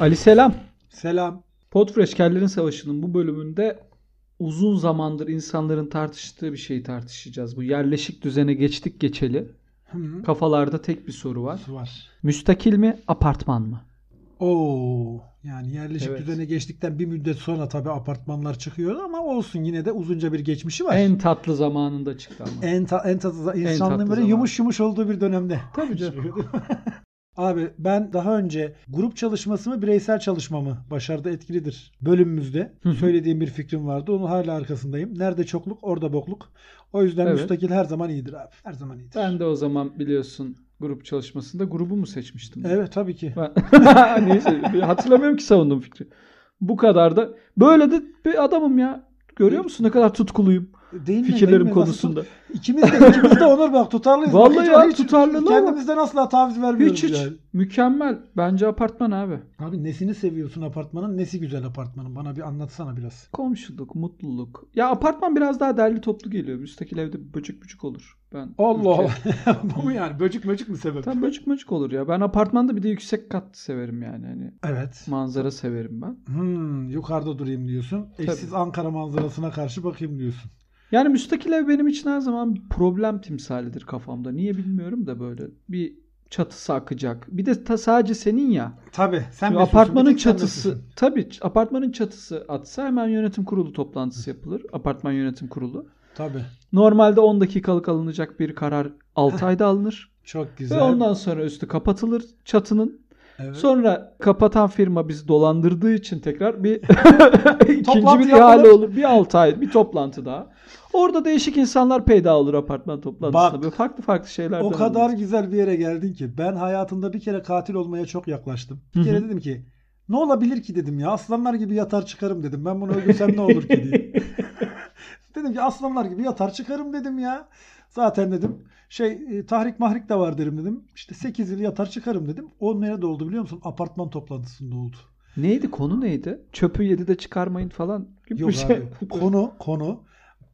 Ali selam. Selam. Podfresh Kellerin Savaşı'nın bu bölümünde uzun zamandır insanların tartıştığı bir şeyi tartışacağız. Bu yerleşik düzene geçtik geçeli. Hı. Kafalarda tek bir soru var. Var. Müstakil mi, apartman mı? Oo. Yani yerleşik Evet. düzene geçtikten bir müddet sonra tabii apartmanlar çıkıyor ama olsun yine de uzunca bir geçmişi var. En tatlı zamanında çıktı ama. en, ta, en tatlı tatlı insanlığın böyle zaman. yumuş yumuş olduğu bir dönemde. Tabii canım. Abi ben daha önce grup çalışması mı bireysel çalışma mı başarıda etkilidir bölümümüzde söylediğim bir fikrim vardı. Onun hala arkasındayım. Nerede çokluk orada bokluk. O yüzden Evet. müstakil her zaman iyidir abi. Her zaman iyidir. Ben de o zaman biliyorsun grup çalışmasında grubu mu seçmiştim? Evet tabii ki. Ben... Neyse hatırlamıyorum ki savunduğum fikri. Bu kadar da böyle de bir adamım ya. Görüyor musun ne kadar tutkuluyum Değil mi? fikirlerim mi? Konusunda. İkimiz de, ikimiz de Onur bak tutarlıyız. Vallahi hiç- ya, hiç. Kendimizden asla taviz vermiyoruz Hiç hiç. yani. Mükemmel. Bence apartman abi. Abi nesini seviyorsun apartmanın? Nesi güzel apartmanın? Bana bir anlatsana biraz. Komşuluk, mutluluk. Ya apartman biraz daha derli toplu geliyor. Müstakil evde böcek böcek olur. Ben Allah Allah. Bu mu yani? Böcük möcük mü sebep? Tam böcek böcek olur ya. Ben apartmanda bir de yüksek kat severim yani. Hani Evet. manzara severim ben. Hmm, yukarıda durayım diyorsun. Eşsiz Ankara manzarasına karşı bakayım diyorsun. Yani müstakil ev benim için her zaman bir problem timsalidir kafamda. Niye bilmiyorum da böyle bir çatısı akacak. Bir de ta sadece senin ya. Tabii. Sen apartmanın çatısı ç- apartmanın çatısı atsa hemen yönetim kurulu toplantısı yapılır. Apartman yönetim kurulu. Tabii. Normalde 10 dakikalık alınacak bir karar 6 ayda alınır. Çok güzel. Ve ondan sonra üstü kapatılır çatının. Evet. Sonra kapatan firma bizi dolandırdığı için tekrar bir ikinci bir ihale olur. Bir 6 ay bir toplantı daha. Orada değişik insanlar peyda olur apartman toplantısında. Bak, Böyle farklı farklı şeyler O kadar güzel bir yere geldin ki ben hayatımda bir kere katil olmaya çok yaklaştım. Bir kere dedim ki ne olabilir ki dedim ya aslanlar gibi yatar çıkarım dedim. Ben bunu öldürsem ne olur ki diye. dedim ki aslanlar gibi yatar çıkarım dedim ya. Zaten dedim şey e, tahrik mahrik de var derim dedim. İşte 8 yıl yatar çıkarım dedim. O nerede oldu biliyor musun? Apartman toplantısında oldu. Neydi konu neydi? Çöpü yedi de çıkarmayın falan gibi Yok bir şey. abi konu konu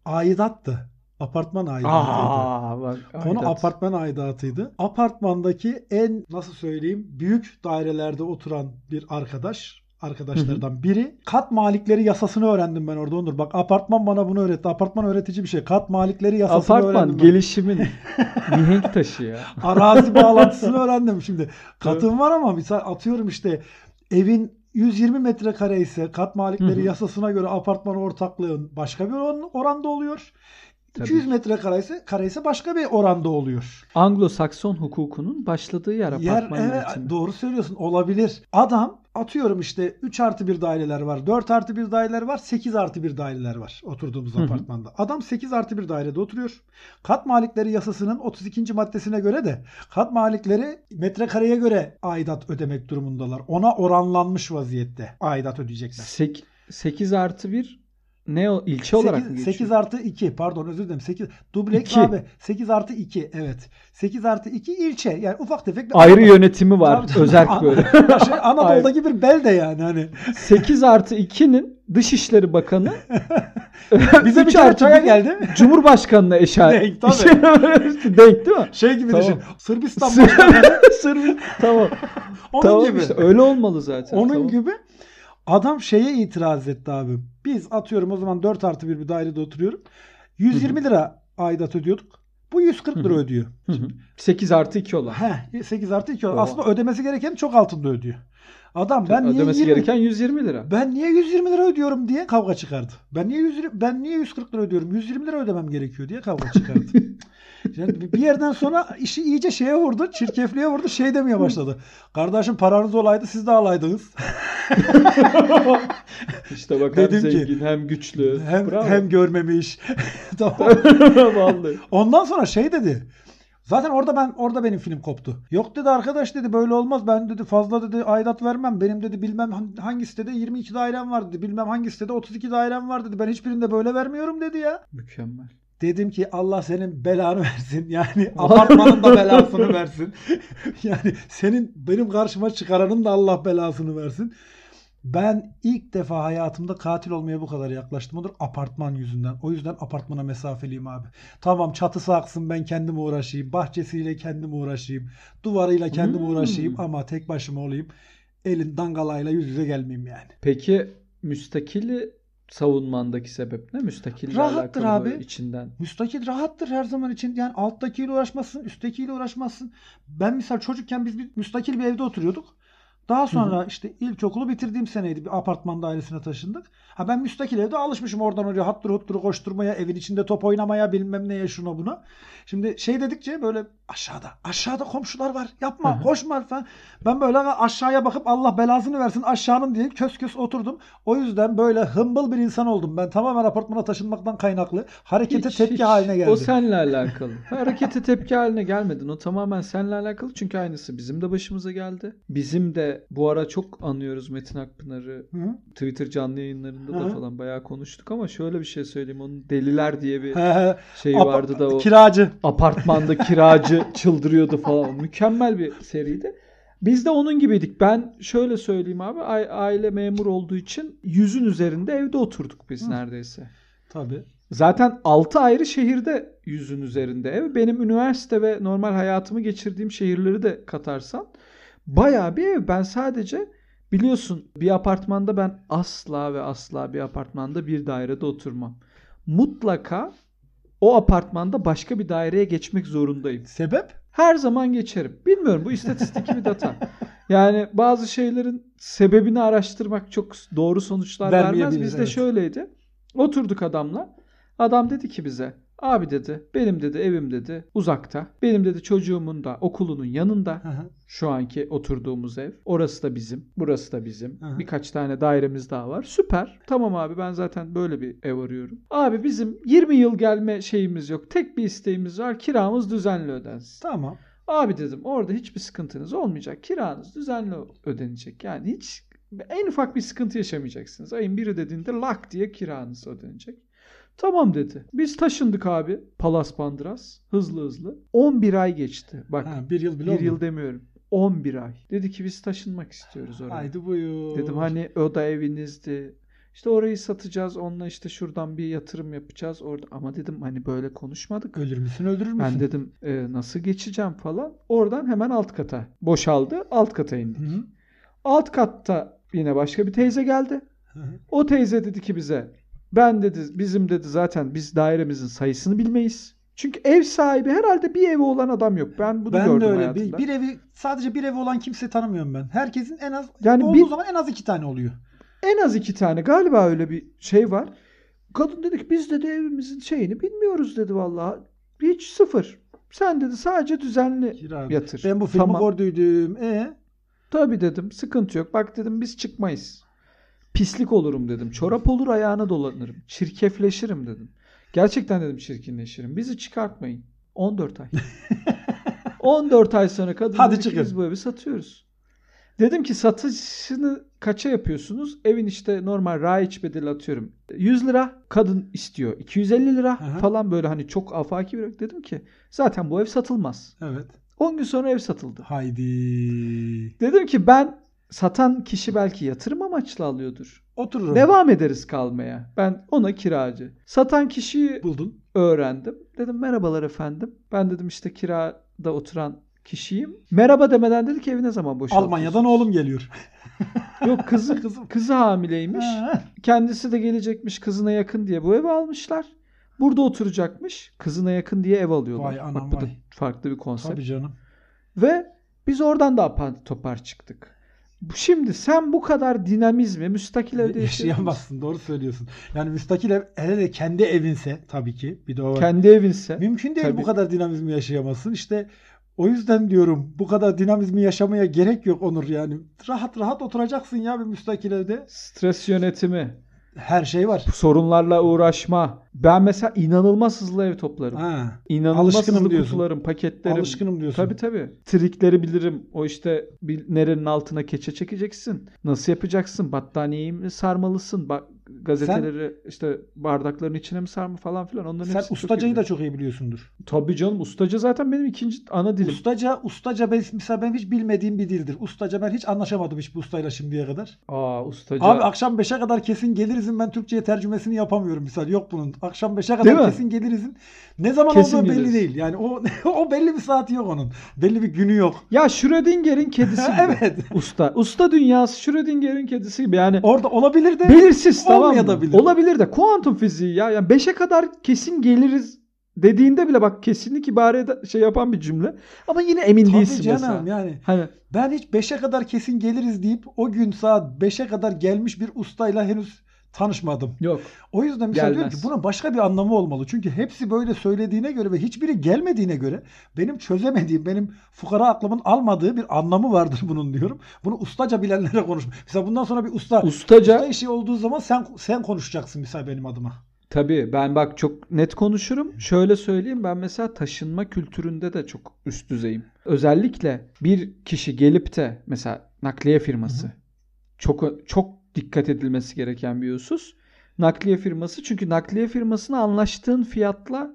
aidattı. Apartman aidatıydı. Aa bak. Konu aidat. apartman aidatıydı. Apartmandaki en nasıl söyleyeyim büyük dairelerde oturan bir arkadaş arkadaşlardan biri kat malikleri yasasını öğrendim ben orada Onur. Bak apartman bana bunu öğretti. Apartman öğretici bir şey. Kat malikleri yasasını Apartman öğrendim. ben. gelişimin mihenk taşı ya. Arazi bağlantısını öğrendim şimdi. Katım var ama misal atıyorum işte evin 120 metrekare ise kat malikleri Hı hı. yasasına göre apartman ortaklığın başka bir oran- oranda oluyor. Tabii 200 ki. metrekare ise kare ise başka bir oranda oluyor. Anglo-Sakson hukukunun başladığı yer Yer apartman evet yönetimi. doğru söylüyorsun olabilir. Adam atıyorum işte 3 artı 1 daireler var. 4 artı 1 daireler var. 8 artı 1 daireler var oturduğumuz Hı hı. apartmanda. Adam 8 artı 1 dairede oturuyor. Kat malikleri yasasının 32. maddesine göre de kat malikleri metrekareye göre aidat ödemek durumundalar. Ona oranlanmış vaziyette aidat ödeyecekler. Sek- 8 artı 1 ne o ilçe olarak mı 8, geçiyor? 8 artı 2 pardon özür dilerim 8 dubleks İki. abi 8 artı 2 evet 8 artı 2 ilçe yani ufak tefek bir Ayrı Anadolu- yönetimi var. Tabii. Özerk böyle. şey, Anadolu'daki bir belde yani hani 8 artı 2'nin Dışişleri Bakanı bize bir kere çaya geldi. Cumhurbaşkanına eşare. Denk, tabii. Denk değil mi? Şey gibi Tamam. düşün. Sırbistan başkanı Sırf tamam. onun tamam gibi. işte öyle olmalı zaten. onun tamam. gibi adam şeye itiraz etti abi. Biz atıyorum o zaman 4 artı 1 bir dairede oturuyorum. 120 lira aidat ödüyorduk. Bu 140 lira ödüyor. Hı. 8 artı 2 olan. Heh, 8 artı 2 Oha. Aslında ödemesi gereken çok altında ödüyor. Adam ben niye Ödemesi 20 gereken 120 lira. ben niye 120 lira ödüyorum diye kavga çıkardı. Ben niye 120, ben niye 140 lira ödüyorum? 120 lira ödemem gerekiyor diye kavga çıkardı. yani bir yerden sonra işi iyice şeye vurdu, çirkefliğe vurdu. Şey demeye başladı. Kardeşim paranız olaydı siz de alaydınız. İşte bak hem Dedim ki, zengin hem güçlü. Hem Bravo. hem görmemiş. tamam. Vallahi. Ondan sonra şey dedi. Zaten orada ben orada benim film koptu. Yok dedi arkadaş dedi böyle olmaz. Ben dedi fazla dedi aidat vermem. Benim dedi bilmem han- hangi sitede 22 dairem var dedi. Bilmem hangi sitede 32 dairem var dedi. Ben hiçbirinde böyle vermiyorum dedi ya. Mükemmel. Dedim ki Allah senin belanı versin. Yani apartmanın da belasını versin. yani senin benim karşıma çıkaranın da Allah belasını versin. Ben ilk defa hayatımda katil olmaya bu kadar yaklaştım. Odur apartman yüzünden. O yüzden apartmana mesafeliyim abi. Tamam çatısı aksın ben kendim uğraşayım. Bahçesiyle kendim uğraşayım. Duvarıyla kendim Hmm. uğraşayım ama tek başıma olayım. elin dangalayla yüz yüze gelmeyeyim yani. Peki müstakili savunmandaki sebep ne? Müstakille Rahattır alakalı abi. içinden. Müstakil rahattır her zaman için. Yani alttakiyle uğraşmazsın, üsttekiyle uğraşmazsın. Ben misal çocukken biz bir müstakil bir evde oturuyorduk. Daha sonra işte ilkokulu bitirdiğim seneydi. Bir apartman dairesine taşındık. Ha ben müstakil evde alışmışım oradan oraya hattır huttur koşturmaya, evin içinde top oynamaya, bilmem neye şuna buna. Şimdi şey dedikçe böyle aşağıda, aşağıda komşular var. Yapma, Hı hı. koşma falan. Ben böyle aşağıya bakıp Allah belasını versin aşağının diye kös kös oturdum. O yüzden böyle hımbıl bir insan oldum. Ben tamamen apartmana taşınmaktan kaynaklı. Harekete Hiç- tepki hiç. haline geldim. O seninle alakalı. Harekete tepki haline gelmedin. O tamamen seninle alakalı. Çünkü aynısı bizim de başımıza geldi. Bizim de bu ara çok anıyoruz Metin Akpınar'ı. Hı? Twitter canlı yayınlarında da Hı. falan bayağı konuştuk ama şöyle bir şey söyleyeyim. Onun Deliler diye bir şey vardı da o Kiracı. apartmanda kiracı çıldırıyordu falan. Mükemmel bir seriydi. Biz de onun gibiydik. Ben şöyle söyleyeyim abi. Aile memur olduğu için yüzün üzerinde evde oturduk biz Hı. neredeyse. Tabii. Zaten 6 ayrı şehirde yüzün üzerinde ev. Benim üniversite ve normal hayatımı geçirdiğim şehirleri de katarsan bayağı bir ev. Ben sadece biliyorsun bir apartmanda ben asla ve asla bir apartmanda bir dairede oturmam. Mutlaka o apartmanda başka bir daireye geçmek zorundayım. Sebep? Her zaman geçerim. Bilmiyorum bu istatistik bir data. Yani bazı şeylerin sebebini araştırmak çok doğru sonuçlar vermez. Bizde evet. şöyleydi. Oturduk adamla. Adam dedi ki bize abi dedi benim dedi evim dedi uzakta. Benim dedi çocuğumun da okulunun yanında. Hı. Şu anki oturduğumuz ev. Orası da bizim. Burası da bizim. Hı. Birkaç tane dairemiz daha var. Süper. Tamam abi ben zaten böyle bir ev arıyorum. Abi bizim 20 yıl gelme şeyimiz yok. Tek bir isteğimiz var. Kiramız düzenli ödensin. Tamam. Abi dedim orada hiçbir sıkıntınız olmayacak. Kiranız düzenli ödenecek. Yani hiç en ufak bir sıkıntı yaşamayacaksınız. Ayın biri dediğinde lak diye kiranız ödenecek. Tamam dedi. Biz taşındık abi. Palas Pandras. Hızlı hızlı. 11 ay geçti. Bak Ha, bir yıl bile bir olmadı. yıl demiyorum. 11 ay. Dedi ki biz taşınmak istiyoruz oraya. Haydi buyur. Dedim hani o da evinizdi. İşte orayı satacağız. Onunla işte şuradan bir yatırım yapacağız orada. Ama dedim hani böyle konuşmadık. Ölür müsün öldürür müsün? Ben dedim "E, nasıl geçeceğim falan. Oradan hemen alt kata boşaldı. Alt kata indik. Hı hı. Alt katta yine başka bir teyze geldi. Hı hı. O teyze dedi ki bize ben dedi bizim dedi zaten biz dairemizin sayısını bilmeyiz. Çünkü ev sahibi herhalde bir evi olan adam yok. Ben bunu Ben gördüm de öyle. hayatımda. Bir, bir evi sadece bir evi olan kimse tanımıyorum ben. Herkesin en az Yani olduğu bir- zaman en az iki tane oluyor. En az iki tane galiba öyle bir şey var. Kadın dedi ki biz dedi evimizin şeyini bilmiyoruz dedi vallahi. Hiç sıfır. Sen dedi sadece düzenli Kira. yatır. Ben bu filmi Tamam. gördüydüm. E Tabii dedim sıkıntı yok. Bak dedim biz çıkmayız. Pislik olurum dedim. Çorap olur ayağına dolanırım. Çirkefleşirim dedim. Gerçekten dedim çirkinleşirim. Bizi çıkartmayın. 14 ay. 14 ay sonra kadın Hadi çıkın. biz bu evi satıyoruz. Dedim ki satışını kaça yapıyorsunuz? Evin işte normal raiç bedeli atıyorum. 100 lira kadın istiyor. 250 lira hı. falan böyle hani çok afaki bir dedim ki zaten bu ev satılmaz. evet. 10 gün sonra ev satıldı. Haydi. Dedim ki ben satan kişi belki yatırım amaçlı alıyordur. Otururum. Devam ederiz kalmaya. Ben ona kiracı. Satan kişiyi Buldun. öğrendim. Dedim merhabalar efendim. Ben dedim işte kirada oturan kişiyim. Merhaba demeden dedi ki evi ne zaman boşaltıyorsunuz? Almanya'dan oğlum geliyor. Yok kızı, Kızım. kızı hamileymiş. Ha. Kendisi de gelecekmiş kızına yakın diye bu evi almışlar. Burada oturacakmış. Kızına yakın diye ev alıyorlar. Vay anam Bak bu da vay. farklı bir konsept. Tabii canım. Ve biz oradan da apar topar çıktık. Şimdi sen bu kadar dinamizmi müstakil evde yaşayamazsın. Yaşayamazsın. Doğru söylüyorsun. Yani müstakil ev hele de kendi evinse tabii ki. Bir de o var. Kendi evinse. Mümkün değil Tabii. bu kadar dinamizmi yaşayamazsın. İşte o yüzden diyorum bu kadar dinamizmi yaşamaya gerek yok Onur yani. Rahat rahat oturacaksın ya bir müstakil evde. Stres yönetimi, Her şey var. sorunlarla uğraşma. Ben mesela inanılmaz hızlı ev toplarım. Ha, İnanılmaz Alışkınım hızlı diyorsun. kutularım, paketlerim. alışkınım diyorsun. Tabii tabii. Trikleri bilirim. O işte bir, nerenin altına keçe çekeceksin. Nasıl yapacaksın? Battaniyeyi mi sarmalısın? Bak gazeteleri işte bardakların içine mi sarma falan filan onların Sen ustacayı da çok iyi biliyorsundur. Tabii canım ustaca zaten benim ikinci ana dilim. Ustaca, ustaca ben, mesela ben hiç bilmediğim bir dildir. Ustaca ben hiç anlaşamadım hiç bu ustayla şimdiye kadar. Aa ustaca. Abi akşam 5'e kadar kesin gelirizin ben Türkçe'ye tercümesini yapamıyorum misal. Yok bunun. Akşam 5'e Değil kadar mi? kesin gelirizin. Ne zaman Kesin olduğu belli geliriz. değil. Yani o o belli bir saati yok onun. Belli bir günü yok. Ya Schrödinger'in kedisi gibi. evet. Usta. Usta dünyası Schrödinger'in kedisi gibi. Yani Orada olabilir de belirsiz tamam olmayabilir. Olabilir de kuantum fiziği ya. Yani 5'e kadar kesin geliriz dediğinde bile bak kesinlik ibare şey yapan bir cümle. Ama yine emin Tabii değilsin canım mesela. yani. Hani Ben hiç 5'e kadar kesin geliriz deyip o gün saat 5'e kadar gelmiş bir ustayla henüz tanışmadım. yok. O yüzden mesela diyorum Gelmez. ki bunun başka bir anlamı olmalı. Çünkü hepsi böyle söylediğine göre ve hiçbiri gelmediğine göre benim çözemediğim, benim fukara aklımın almadığı bir anlamı vardır bunun diyorum. Bunu ustaca bilenlere konuş. Mesela bundan sonra bir usta, Ustaca usta işi olduğu zaman sen sen konuşacaksın mesela benim adıma. Tabii ben bak çok net konuşurum. Şöyle söyleyeyim ben mesela taşınma kültüründe de çok üst düzeyim. Özellikle bir kişi gelip de mesela nakliye firması çok çok dikkat edilmesi gereken bir husus. Nakliye firması çünkü nakliye firmasına anlaştığın fiyatla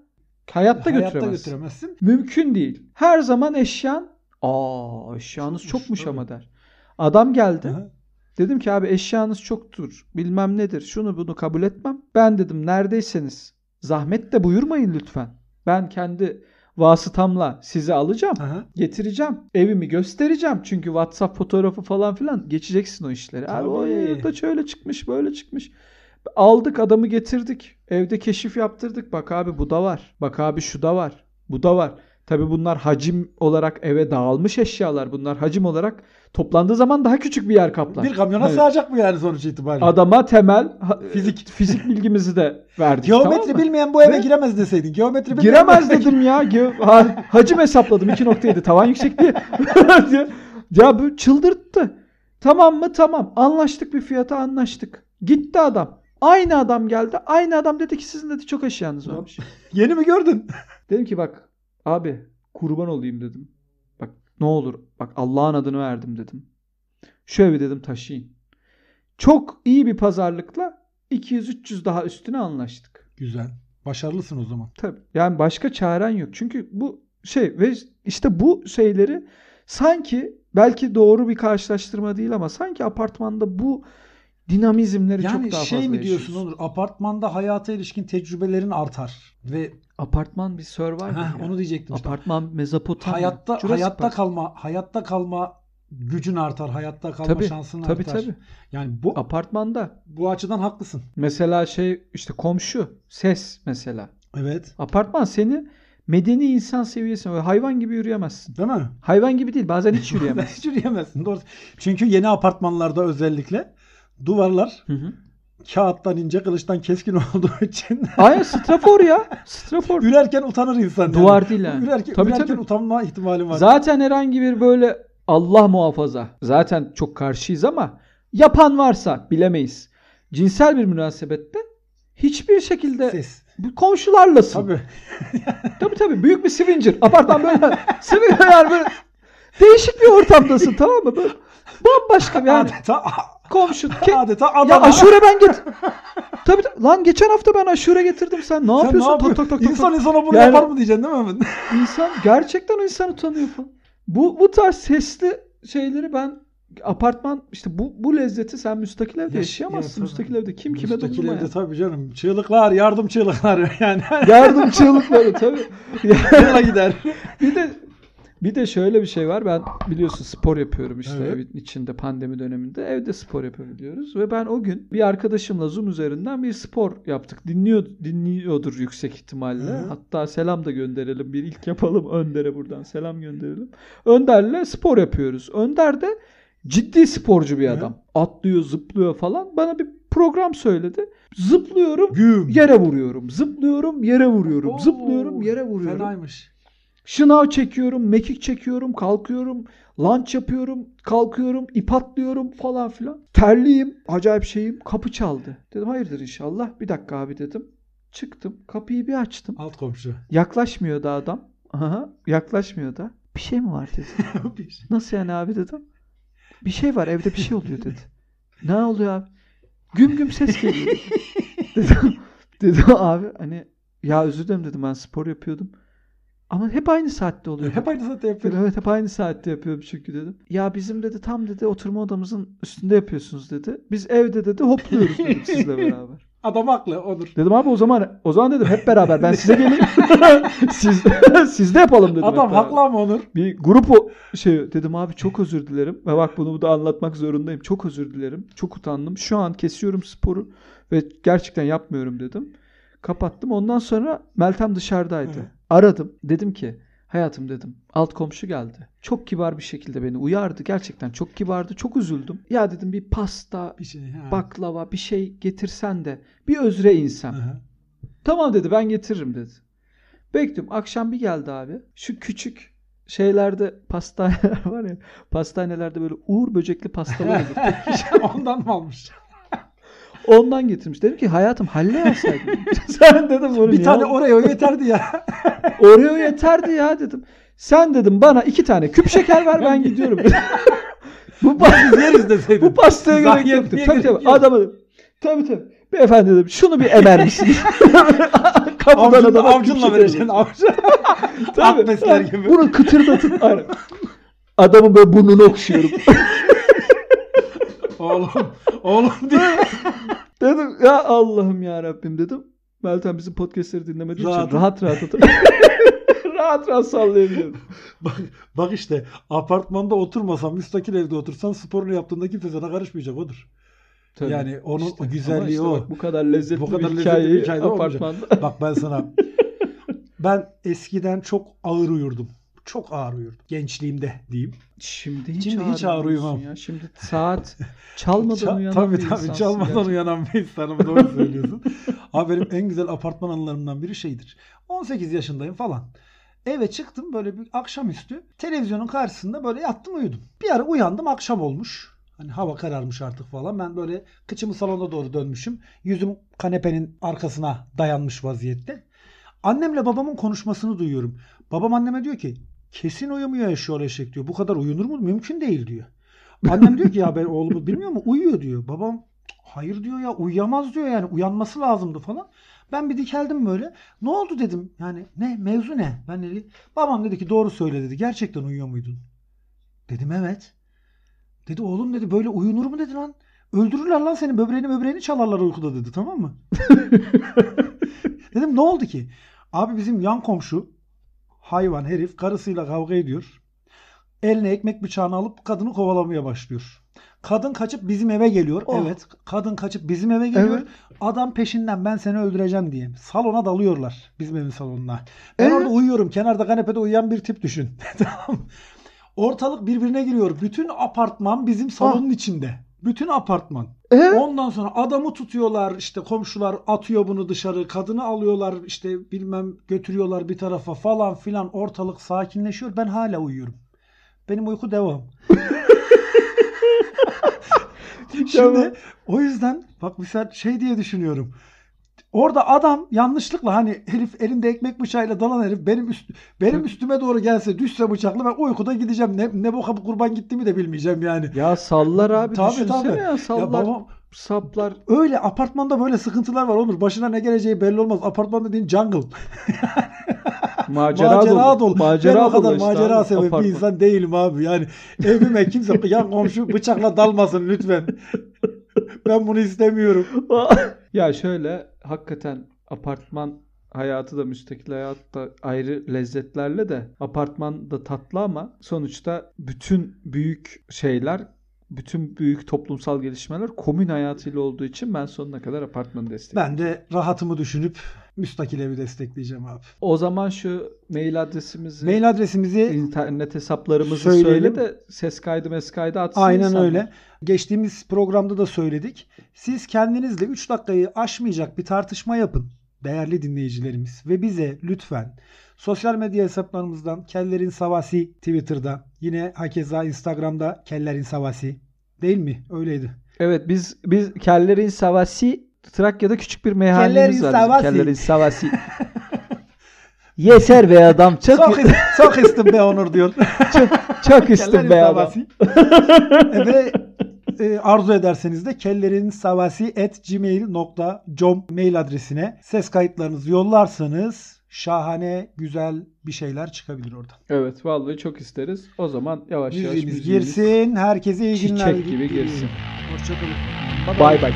hayatta, Hayatta götüremezsin. götüremezsin. Mümkün değil. Her zaman eşyan aa eşyanız çokmuş Tabii. ama der. Adam geldi. Hı. Dedim ki abi eşyanız çoktur. Bilmem nedir. Şunu bunu kabul etmem. Ben dedim neredeyseniz zahmet de buyurmayın lütfen. Ben kendi vasıtamla sizi alacağım. Hı. Getireceğim. Evimi göstereceğim. Çünkü WhatsApp fotoğrafı falan filan geçeceksin o işleri. Abi o Tabii. evde şöyle çıkmış böyle çıkmış. Aldık adamı getirdik. Evde keşif yaptırdık. Bak abi bu da var. Bak abi şu da var. Bu da var. Tabi bunlar hacim olarak eve dağılmış eşyalar. Bunlar hacim olarak toplandığı zaman daha küçük bir yer kaplar. Bir kamyona Evet. sığacak mı yani sonuç itibariyle? Adama temel ha- Fizik. fizik bilgimizi de verdik. Geometri tamam mı? bilmeyen bu eve Ve- giremez deseydin. Geometri bilmeyen Giremez dedim ya. Ge- ha- hacim hesapladım 2.7 tavan yüksekliği. ya bu çıldırttı. Tamam mı? Tamam. Anlaştık bir fiyata anlaştık. Gitti adam. Aynı adam geldi. Aynı adam dedi ki sizin dedi çok eşyanız varmış. Yeni mi gördün? Dedim ki bak abi kurban olayım dedim. Ne olur bak Allah'ın adını verdim dedim. Şu evi dedim taşıyın. Çok iyi bir pazarlıkla 200-300 daha üstüne anlaştık. Güzel. Başarılısın o zaman. Tabii. Yani başka çaren yok. Çünkü bu şey ve işte bu şeyleri sanki belki doğru bir karşılaştırma değil ama sanki apartmanda bu dinamizmleri Yani çok daha şey fazla mi diyorsun yaşıyorsun. Onur? Apartmanda hayata ilişkin tecrübelerin artar ve Apartman bir survivor. Heh, ya. onu diyecektim. işte. Apartman Mezopotamya. hayatta Jurassic hayatta Park. kalma hayatta kalma gücün artar, hayatta kalma Tabii, şansın tabii, artar. tabii. Yani bu Apartmanda. bu açıdan haklısın. Mesela şey işte komşu, ses mesela. Evet. Apartman seni medeni insan seviyesine hayvan gibi yürüyemezsin. Değil mi? Hayvan gibi değil bazen hiç yürüyemezsin. Hiç yürüyemezsin. Doğru. Çünkü yeni apartmanlarda özellikle duvarlar Hı hı. kağıttan ince, kılıçtan keskin olduğu için Aynen strafor ya. Strafor. ürerken utanır insan. yani. Duvar değil yani. Ürerken, Tabii, ürerken tabii. utanma ihtimali var. Zaten herhangi bir böyle Allah muhafaza. Zaten çok karşıyız ama yapan varsa bilemeyiz. Cinsel bir münasebette hiçbir şekilde Ses. komşularlasın. Tabii. Tabii tabii. Büyük bir Swinger. Apartman böyle Swinger yani böyle değişik bir ortamdasın tamam mı? Böyle bambaşka bir yani Adeta, komşu. Ke- adeta ya Adana. aşure ben get. tabii lan geçen hafta ben aşure getirdim. Sen ne Sen yapıyorsun? ne Tak yapıyorsun? tak tak tak. İnsan insana bunu Yani- yapar mı diyeceksin değil mi? İnsan gerçekten o insan utanıyor falan. Bu bu tarz sesli şeyleri ben apartman işte bu bu lezzeti sen müstakil evde Yaş- yaşayamazsın. ya müstakil evde kim kime Müstakil dokunma evde yani. tabii canım. Çığlıklar, yardım çığlıkları yani. Yardım çığlıkları tabii. Yola gider. bir de bir de şöyle bir şey var. Ben biliyorsun spor yapıyorum işte Evet. evin içinde pandemi döneminde. Evde spor yapabiliyoruz ve ben o gün bir arkadaşımla Zoom üzerinden bir spor yaptık. Dinliyor dinliyordur yüksek ihtimalle. Hı hı. Hatta selam da gönderelim. Bir ilk yapalım Önder'e buradan selam gönderelim. Önder'le spor yapıyoruz. Önder de ciddi sporcu bir Hı. adam. Atlıyor, zıplıyor falan. Bana bir program söyledi. Zıplıyorum, Güm. yere vuruyorum. Zıplıyorum, yere vuruyorum. Oo, Zıplıyorum, yere vuruyorum. Fenaymış. Şınav çekiyorum, mekik çekiyorum, kalkıyorum, lunch yapıyorum, kalkıyorum, ip atlıyorum falan filan. Terliyim, acayip şeyim. Kapı çaldı. Dedim hayırdır inşallah. Bir dakika abi dedim. Çıktım, kapıyı bir açtım. Alt komşu. Yaklaşmıyor da adam. Aha, yaklaşmıyor da. Bir şey mi var dedi. Nasıl yani abi dedim. Bir şey var evde bir şey oluyor dedi. Ne oluyor abi? Güm güm ses geliyor. dedim, dedim abi hani ya özür dilerim dedim ben spor yapıyordum. Ama hep aynı saatte oluyor. Hep aynı saatte yapıyorum. evet hep aynı saatte yapıyorum çünkü dedim. Ya bizim dedi tam dedi oturma odamızın üstünde yapıyorsunuz dedi. Biz evde dedi hopluyoruz dedim sizle beraber. Adam haklı Onur. Dedim abi o zaman o zaman dedim hep beraber ben size geleyim. siz siz de yapalım dedim. Adam haklı ama Onur. Bir grup o şey dedim abi çok özür dilerim ve bak bunu da anlatmak zorundayım. Çok özür dilerim. Çok utandım. Şu an kesiyorum sporu ve gerçekten yapmıyorum dedim. Kapattım. Ondan sonra Meltem dışarıdaydı. Evet. Aradım. Dedim ki hayatım dedim. Alt komşu geldi. Çok kibar bir şekilde beni uyardı. Gerçekten çok kibardı. Çok üzüldüm. Ya dedim bir pasta, Bir şey. Ha. baklava bir şey getirsen de bir özre insem. Aha. Tamam dedi ben getiririm dedi. Bekliyorum. Akşam bir geldi abi. Şu küçük şeylerde pastaneler var ya. Pastanelerde böyle uğur böcekli pastalar olur. Ondan mı almış? Ondan getirmiş. Dedim ki hayatım halle yapsaydın. Sen dedim bunu bir ya. tane Oreo yeterdi ya. Oreo yeterdi ya dedim. Sen dedim bana iki tane küp şeker ver ben gidiyorum. bu, pa- Biz yeriz deseydin. bu pastaya gerek Zahmet yoktu. niye Tabii gerek tabii. yok? Adamı. Tabii tabii. Beyefendi dedim şunu bir emer misin? Kapıdan Avcunla, adama küp avcunla şeker vereceksin. Avcun. Tabii. Akbesler gibi. Bunu kıtırdatıp aynen. adamın böyle burnunu okşuyorum. Oğlum. Oğlum diye. dedim ya Allah'ım ya Rabbim dedim. Meltem bizim podcastleri dinlemediği Rahat. için rahat rahat otur. rahat rahat sallayabiliyorum. Bak, bak işte apartmanda oturmasan müstakil evde otursan sporunu yaptığında kimse sana karışmayacak odur. Tabii. Yani onun İşte, güzelliği ama o. işte bak bu kadar lezzetli Bu kadar bir lezzetli hikayeyi bir hikaye de olmayacak. apartmanda. Bak ben sana ben eskiden çok ağır uyurdum. Çok ağır uyurdum. Gençliğimde diyeyim. Şimdi hiç, Şimdi hiç ağır uyumam. Ya. Şimdi saat çalmadan Ça- uyanan tabii bir tabii insansın çalmadan gerçekten. uyanan bir insanım doğru söylüyorsun. Abi benim en güzel apartman anılarımdan biri şeydir. 18 yaşındayım falan. Eve çıktım böyle bir akşamüstü. Televizyonun karşısında böyle yattım uyudum. Bir ara uyandım akşam olmuş. Hani hava kararmış artık falan. Ben böyle kıçımı salona doğru dönmüşüm. Yüzüm kanepenin arkasına dayanmış vaziyette. Annemle babamın konuşmasını duyuyorum. Babam anneme diyor ki kesin uyumuyor eşşoğlu eşek diyor. Bu kadar uyunur mu? Mümkün değil diyor. Annem diyor ki ya ben oğlumu bilmiyor mu? Uyuyor diyor. Babam hayır diyor ya uyuyamaz diyor yani uyanması lazımdı falan. Ben bir dikeldim böyle. Ne oldu dedim. Yani ne mevzu ne? Ben dedi. Babam dedi ki doğru söyle dedi. Gerçekten uyuyor muydun? Dedim evet. Dedi oğlum dedi böyle uyunur mu dedi lan. Öldürürler lan seni böbreğini böbreğini çalarlar uykuda dedi tamam mı? Dedim ne oldu ki? Abi bizim yan komşu hayvan herif karısıyla kavga ediyor. Eline ekmek bıçağını alıp kadını kovalamaya başlıyor. Kadın kaçıp bizim eve geliyor. Oh. Evet. Kadın kaçıp bizim eve geliyor. Evet. Adam peşinden ben seni öldüreceğim diye. Salona dalıyorlar. Bizim evin salonuna. Ben Ee? orada uyuyorum. Kenarda kanepede uyuyan bir tip düşün. tamam. Ortalık birbirine giriyor. Bütün apartman bizim salonun içinde. Bütün apartman. E? Ondan sonra adamı tutuyorlar işte komşular atıyor bunu dışarı kadını alıyorlar işte bilmem götürüyorlar bir tarafa falan filan ortalık sakinleşiyor ben hala uyuyorum. Benim uyku devam. Şimdi o yüzden bak mesela şey diye düşünüyorum. Orada adam yanlışlıkla hani herif elinde ekmek bıçağıyla dalan herif benim üst, benim üstüme doğru gelse düşse bıçakla ben uykuda gideceğim. Ne, ne boka kurban gittiğimi de bilmeyeceğim yani. Ya sallar abi Tabii, düşünsene tabii. ya Ya sallar babam saplar. Öyle apartmanda böyle sıkıntılar var Onur. Başına ne geleceği belli olmaz. Apartman dediğin jungle. Macera, macera dolu. Macera ben o kadar dolu işte macera abi, seven bir insan değilim abi. Yani evime kimse yan komşu bıçakla dalmasın lütfen. ben bunu istemiyorum. ya şöyle hakikaten apartman hayatı da müstakil hayat da ayrı lezzetlerle de apartman da tatlı ama sonuçta bütün büyük şeyler bütün büyük toplumsal gelişmeler komün hayatıyla olduğu için ben sonuna kadar apartmanı destekliyorum. Ben de rahatımı düşünüp müstakil evi destekleyeceğim abi. O zaman şu mail adresimizi Mail adresimizi internet hesaplarımızı Söyleyelim. söyle de ses kaydı mes kaydı atsın Aynen insanlar. öyle. Geçtiğimiz programda da söyledik. Siz kendinizle 3 dakikayı aşmayacak bir tartışma yapın değerli dinleyicilerimiz ve bize lütfen sosyal medya hesaplarımızdan Kellerin Savasi Twitter'da yine hakeza Instagram'da Kellerin Savasi değil mi? Öyleydi. Evet biz biz Kellerin Savasi Trakya'da küçük bir Kellerin meyhanemiz var. bizim. Savasi. Kellerin Savasi. Yeser be adam. Çok Çok, çok istim be Onur diyor. çok istim Kellerin be adam. Savasi. E, ve e, arzu ederseniz de kellerinsavasi.gmail.com mail adresine ses kayıtlarınızı yollarsanız şahane güzel bir şeyler çıkabilir oradan. Evet vallahi çok isteriz. O zaman yavaş yavaş Müziğimiz müziğimiz girsin. Herkese iyi günler. çiçek gibi girsin. Hoşçakalın. Bay bay.